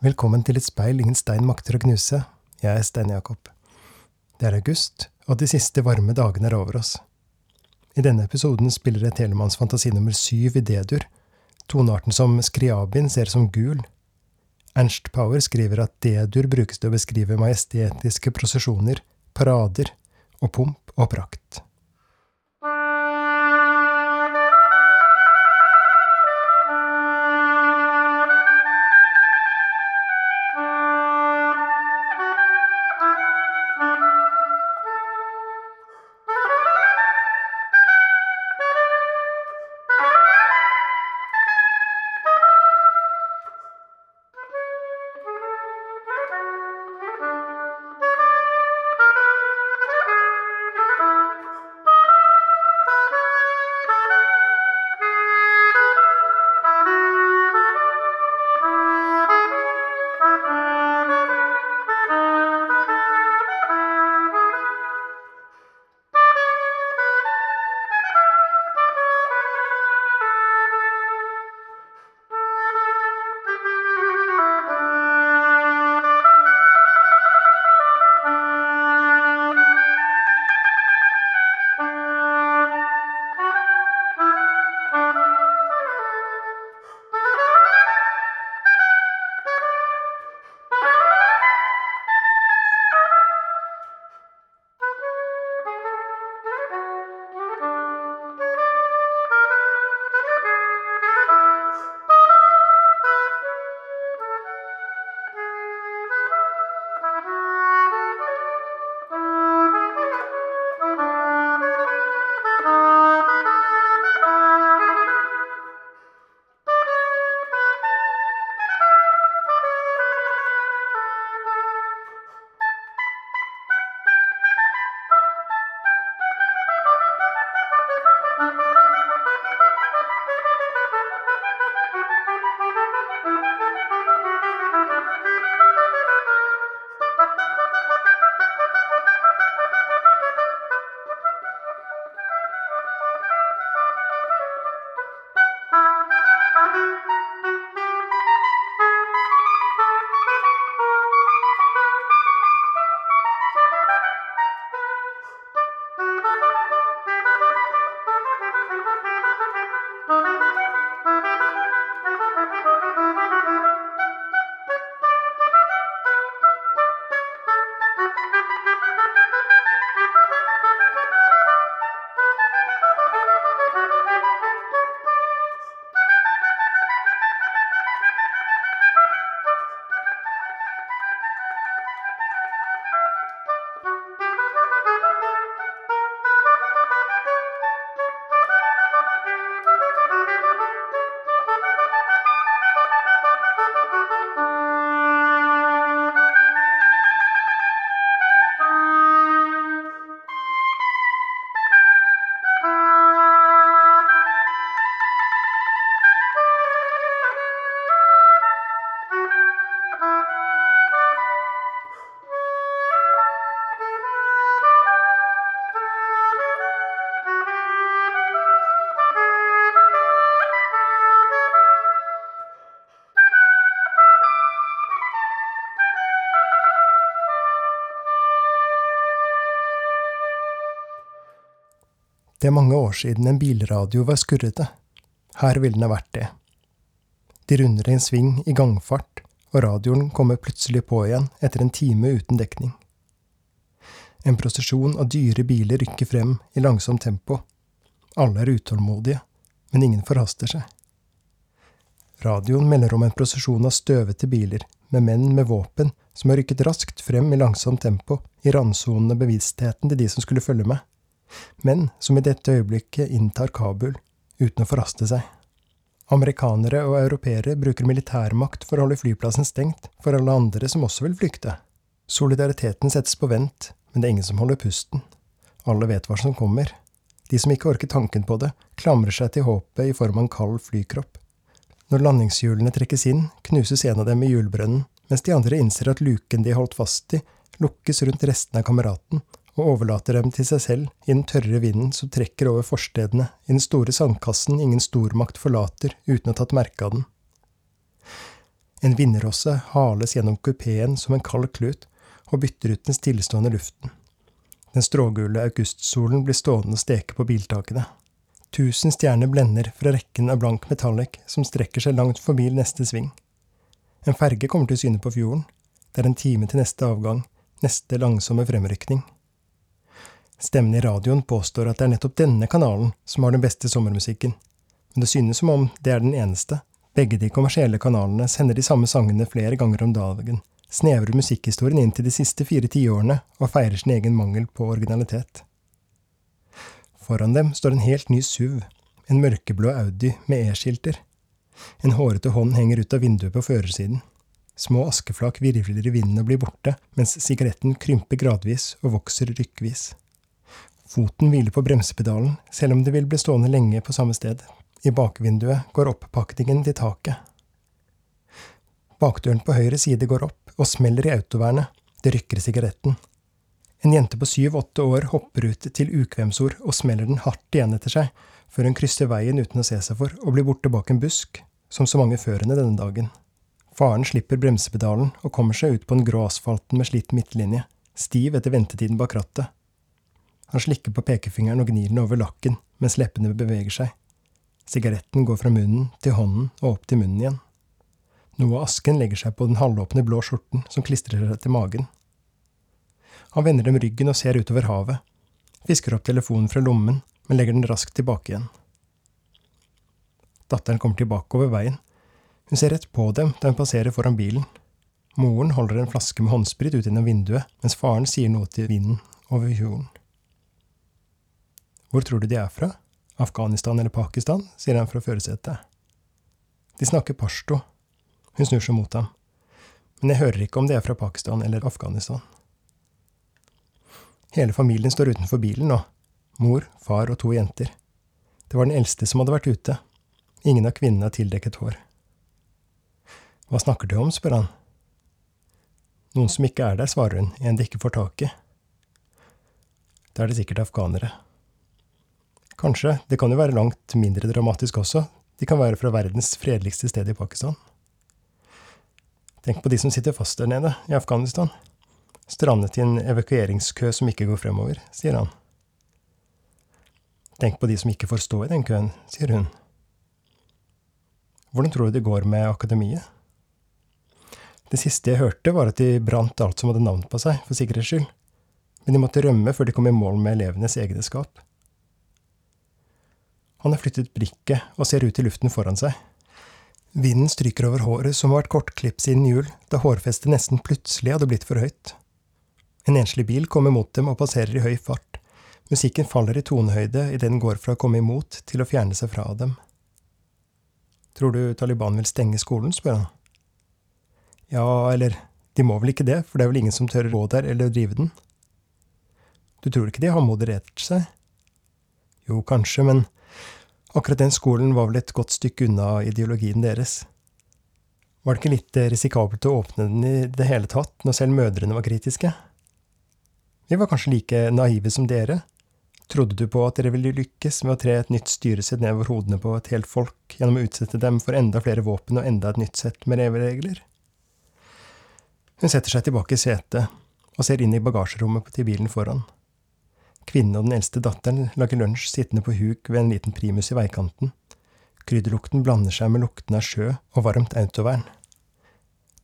Velkommen til et speil ingen stein makter å knuse. Jeg er Stein Jakob. Det er august, og de siste varme dagene er over oss. I denne episoden spiller jeg Telemanns fantasi nummer syv i D-dur. Tonearten som skriabin ser som gul. Ernst Power skriver at D-dur brukes til å beskrive majestetiske prosesjoner, parader og pomp og prakt. Det er mange år siden en bilradio var skurrete. Her ville den ha vært det. De runder en sving i gangfart, og radioen kommer plutselig på igjen etter en time uten dekning. En prosesjon av dyre biler rykker frem i langsomt tempo. Alle er utålmodige, men ingen forhaster seg. Radioen melder om en prosesjon av støvete biler, med menn med våpen som har rykket raskt frem i langsomt tempo, i randsonen av bevisstheten til de som skulle følge med men som i dette øyeblikket inntar Kabul, uten å forhaste seg. Amerikanere og europeere bruker militærmakt for å holde flyplassen stengt for alle andre som også vil flykte. Solidariteten settes på vent, men det er ingen som holder pusten. Alle vet hva som kommer. De som ikke orker tanken på det, klamrer seg til håpet i form av en kald flykropp. Når landingshjulene trekkes inn, knuses en av dem i hjulbrønnen, mens de andre innser at luken de holdt fast i, lukkes rundt restene av kameraten, og overlater dem til seg selv i den tørre vinden som trekker over forstedene, i den store sandkassen ingen stormakt forlater uten å ha tatt merke av den. En vindrosse hales gjennom kupeen som en kald klut og bytter ut den stillestående luften. Den strågule augustsolen blir stående og steke på biltakene. Tusen stjerner blender fra rekken av blank metallic som strekker seg langt forbi neste sving. En ferge kommer til syne på fjorden. Det er en time til neste avgang, neste langsomme fremrykning. Stemmen i radioen påstår at det er nettopp denne kanalen som har den beste sommermusikken, men det synes som om det er den eneste. Begge de kommersielle kanalene sender de samme sangene flere ganger om dagen, snevrer musikkhistorien inn til de siste fire tiårene og feirer sin egen mangel på originalitet. Foran dem står en helt ny SUV, en mørkeblå Audi med E-skilter. En hårete hånd henger ut av vinduet på førersiden. Små askeflak virvler i vinden og blir borte, mens sigaretten krymper gradvis og vokser rykkvis. Foten hviler på bremsepedalen, selv om det vil bli stående lenge på samme sted. I bakvinduet går oppakningen til taket. Bakdøren på høyre side går opp og smeller i autovernet. Det rykker i sigaretten. En jente på syv–åtte år hopper ut til ukvemsord og smeller den hardt igjen etter seg, før hun krysser veien uten å se seg for og blir borte bak en busk, som så mange før henne denne dagen. Faren slipper bremsepedalen og kommer seg ut på den grå asfalten med slitt midtlinje, stiv etter ventetiden bak rattet. Han slikker på pekefingeren og gnir den over lakken mens leppene beveger seg. Sigaretten går fra munnen til hånden og opp til munnen igjen. Noe av asken legger seg på den halvåpne blå skjorten som klistrer seg til magen. Han vender dem ryggen og ser utover havet, fisker opp telefonen fra lommen, men legger den raskt tilbake igjen. Datteren kommer tilbake over veien. Hun ser rett på dem da hun passerer foran bilen. Moren holder en flaske med håndsprit ut gjennom vinduet, mens faren sier noe til vinden over fjorden. Hvor tror du de er fra? Afghanistan eller Pakistan, sier han fra førersetet. De snakker pashto. Hun snur seg mot ham. Men jeg hører ikke om de er fra Pakistan eller Afghanistan. Hele familien står utenfor bilen nå. Mor, far og to jenter. Det var den eldste som hadde vært ute. Ingen av kvinnene har tildekket hår. Hva snakker du om, spør han. Noen som ikke er der, svarer hun, en de ikke får tak i. Da er det sikkert afghanere. Kanskje. Det kan jo være langt mindre dramatisk også. De kan være fra verdens fredeligste sted i Pakistan. Tenk på de som sitter fast der nede, i Afghanistan. Strandet i en evakueringskø som ikke går fremover, sier han. Tenk på de som ikke får stå i den køen, sier hun. Hvordan tror du det går med akademiet? Det siste jeg hørte, var at de brant alt som hadde navn på seg, for sikkerhets skyld. Men de måtte rømme før de kom i mål med elevenes egenskap. Han har flyttet brikket og ser ut i luften foran seg. Vinden stryker over håret som har vært kortklipt siden jul, da hårfestet nesten plutselig hadde blitt for høyt. En enslig bil kommer mot dem og passerer i høy fart. Musikken faller i tonehøyde idet den går fra å komme imot til å fjerne seg fra dem. Tror du Taliban vil stenge skolen, spør han. Ja, eller de må vel ikke det, for det er vel ingen som tør å gå der eller drive den? Du tror ikke de har moderert seg? Jo, kanskje, men Akkurat den skolen var vel et godt stykke unna ideologien deres. Var det ikke litt risikabelt å åpne den i det hele tatt, når selv mødrene var kritiske? Vi var kanskje like naive som dere. Trodde du på at dere ville lykkes med å tre et nytt styresett nedover hodene på et helt folk gjennom å utsette dem for enda flere våpen og enda et nytt sett med leveregler? Hun setter seg tilbake i setet og ser inn i bagasjerommet til bilen foran. Kvinnen og den eldste datteren lager lunsj sittende på huk ved en liten primus i veikanten. Krydderlukten blander seg med lukten av sjø og varmt autovern.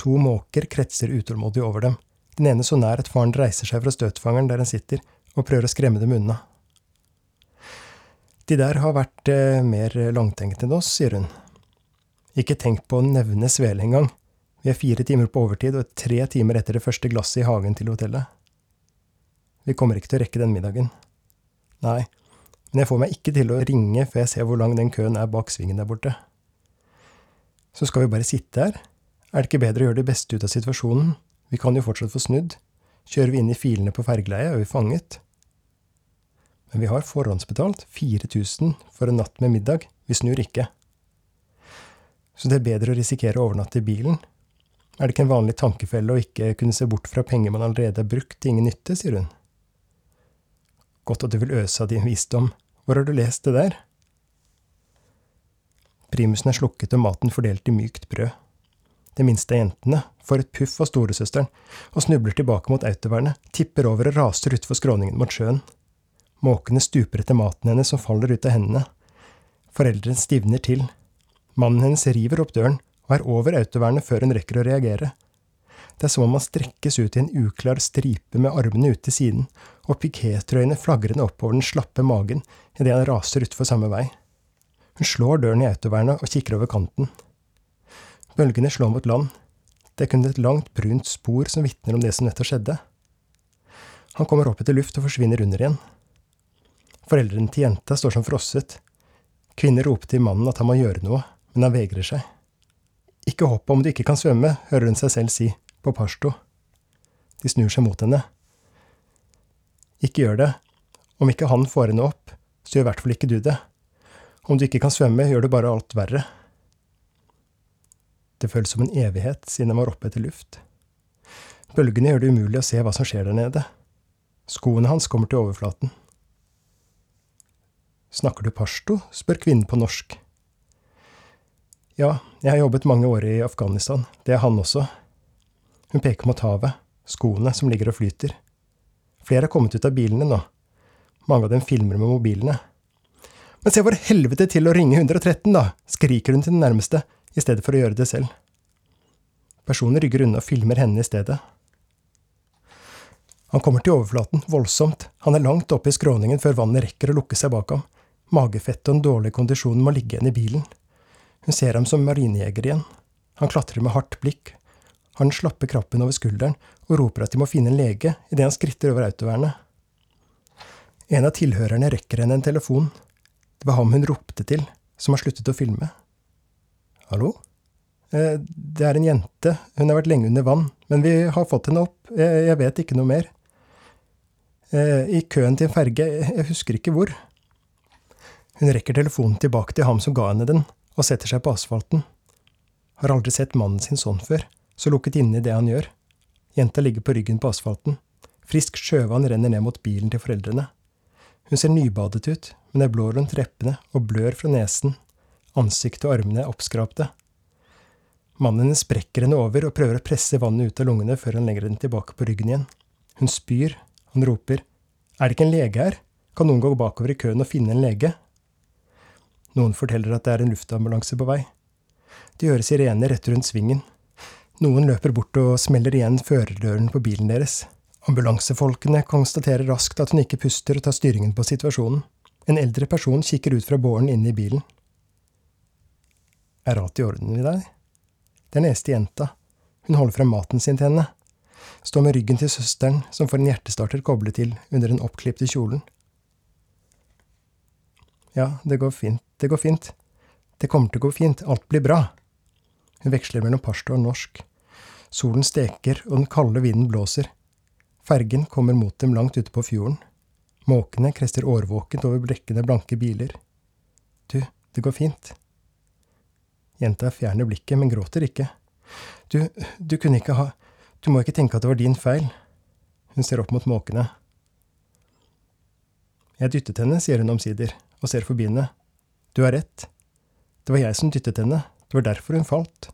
To måker kretser utålmodig over dem, den ene så nær at faren reiser seg fra støtfangeren der han sitter, og prøver å skremme dem unna. De der har vært eh, mer langtenkte enn oss, sier hun. Ikke tenk på å nevne Svele engang. Vi er fire timer på overtid og tre timer etter det første glasset i hagen til hotellet. Vi kommer ikke til å rekke den middagen. Nei, men jeg får meg ikke til å ringe før jeg ser hvor lang den køen er bak svingen der borte. Så skal vi bare sitte her? Er det ikke bedre å gjøre det beste ut av situasjonen? Vi kan jo fortsatt få snudd. Kjører vi inn i filene på fergeleiet, er vi fanget. Men vi har forhåndsbetalt 4000 for en natt med middag. Vi snur ikke. Så det er bedre å risikere å overnatte i bilen. Er det ikke en vanlig tankefelle å ikke kunne se bort fra penger man allerede har brukt til ingen nytte, sier hun. Godt at du vil øse av din visdom. Hvor har du lest det der? Primusen er slukket og maten fordelt i mykt brød. Det minste av jentene får et puff av storesøsteren og snubler tilbake mot autovernet, tipper over og raser utfor skråningen mot sjøen. Måkene stuper etter maten hennes som faller ut av hendene. Foreldrene stivner til. Mannen hennes river opp døren og er over autovernet før hun rekker å reagere. Det er som om han strekkes ut i en uklar stripe med armene ut til siden, og pikétrøyene flagrende oppover den slappe magen idet han raser utfor samme vei. Hun slår døren i autovernet og kikker over kanten. Bølgene slår mot land. Det er kun et langt, brunt spor som vitner om det som nettopp skjedde. Han kommer opp etter luft og forsvinner under igjen. Foreldrene til jenta står som frosset. Kvinner roper til mannen at han må gjøre noe, men han vegrer seg. Ikke hopp om du ikke kan svømme, hører hun seg selv si, på pashto. De snur seg mot henne. Ikke gjør det. Om ikke han får henne opp, så gjør i hvert fall ikke du det. Om du ikke kan svømme, gjør du bare alt verre. Det føles som en evighet siden han var oppe etter luft. Bølgene gjør det umulig å se hva som skjer der nede. Skoene hans kommer til overflaten. Snakker du pashto? spør kvinnen på norsk. Ja, jeg har jobbet mange år i Afghanistan. Det er han også. Hun peker mot havet, skoene som ligger og flyter. Flere har kommet ut av bilene nå. Mange av dem filmer med mobilene. Men se hvor helvete til å ringe 113, da! skriker hun til den nærmeste, i stedet for å gjøre det selv. Personen rygger unna og filmer henne i stedet. Han kommer til overflaten, voldsomt, han er langt oppe i skråningen før vannet rekker å lukke seg bak ham. Magefettet og den dårlige kondisjonen må ligge igjen i bilen. Hun ser ham som marinejeger igjen. Han klatrer med hardt blikk, har slapper slappe krappen over skulderen og roper at de må finne en lege idet han skritter over autovernet. En av tilhørerne rekker henne en telefon. Det var ham hun ropte til, som har sluttet å filme. Hallo? Eh, det er en jente. Hun har vært lenge under vann. Men vi har fått henne opp. Jeg vet ikke noe mer. Eh, I køen til en ferge. Jeg husker ikke hvor. Hun rekker telefonen tilbake til ham som ga henne den, og setter seg på asfalten. Har aldri sett mannen sin sånn før, så lukket inne i det han gjør. Jenta ligger på ryggen på asfalten. Frisk sjøvann renner ned mot bilen til foreldrene. Hun ser nybadet ut, men er blå rundt leppene og blør fra nesen. Ansiktet og armene er oppskrapte. Mannen hennes brekker henne over og prøver å presse vannet ut av lungene før han legger den tilbake på ryggen igjen. Hun spyr. Han roper. Er det ikke en lege her? Kan noen gå bakover i køen og finne en lege? Noen forteller at det er en luftambulanse på vei. De hører sirener rett rundt svingen. Noen løper bort og smeller igjen førerdøren på bilen deres. Ambulansefolkene konstaterer raskt at hun ikke puster og tar styringen på situasjonen. En eldre person kikker ut fra båren inne i bilen. Er alt i orden i deg? Det er neste jenta. Hun holder frem maten sin til henne. Står med ryggen til søsteren, som får en hjertestarter koblet til under den oppklipte kjolen. Ja, det går fint, det går fint. Det kommer til å gå fint, alt blir bra. Hun veksler mellom pashto og norsk. Solen steker, og den kalde vinden blåser. Fergen kommer mot dem langt ute på fjorden. Måkene krester årvåkent over blekkende, blanke biler. Du, det går fint. Jenta fjerner blikket, men gråter ikke. Du, du kunne ikke ha… Du må ikke tenke at det var din feil. Hun ser opp mot måkene. Jeg dyttet henne, sier hun omsider, og ser forbi henne. Du har rett. Det var jeg som dyttet henne, det var derfor hun falt.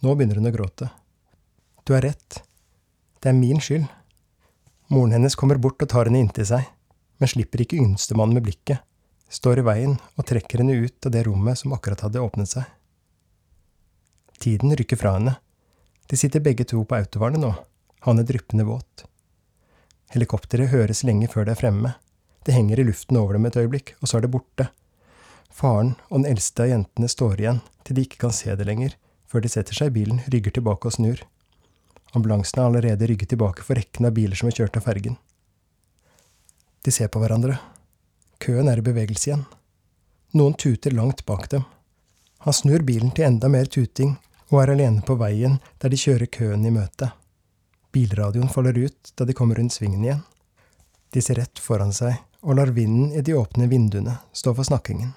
Nå begynner hun å gråte. Du har rett. Det er min skyld. Moren hennes kommer bort og tar henne inntil seg, men slipper ikke yngstemannen med blikket, står i veien og trekker henne ut av det rommet som akkurat hadde åpnet seg. Tiden rykker fra henne. De sitter begge to på autovernet nå, han er dryppende våt. Helikopteret høres lenge før det er fremme. Det henger i luften over dem et øyeblikk, og så er det borte. Faren og den eldste av jentene står igjen til de ikke kan se det lenger, før de setter seg i bilen, rygger tilbake og snur. Ambulansen er allerede rygget tilbake for rekken av biler som er kjørt av fergen. De ser på hverandre. Køen er i bevegelse igjen. Noen tuter langt bak dem. Han snur bilen til enda mer tuting og er alene på veien der de kjører køen i møte. Bilradioen faller ut da de kommer rundt svingen igjen. De ser rett foran seg og lar vinden i de åpne vinduene stå for snakkingen.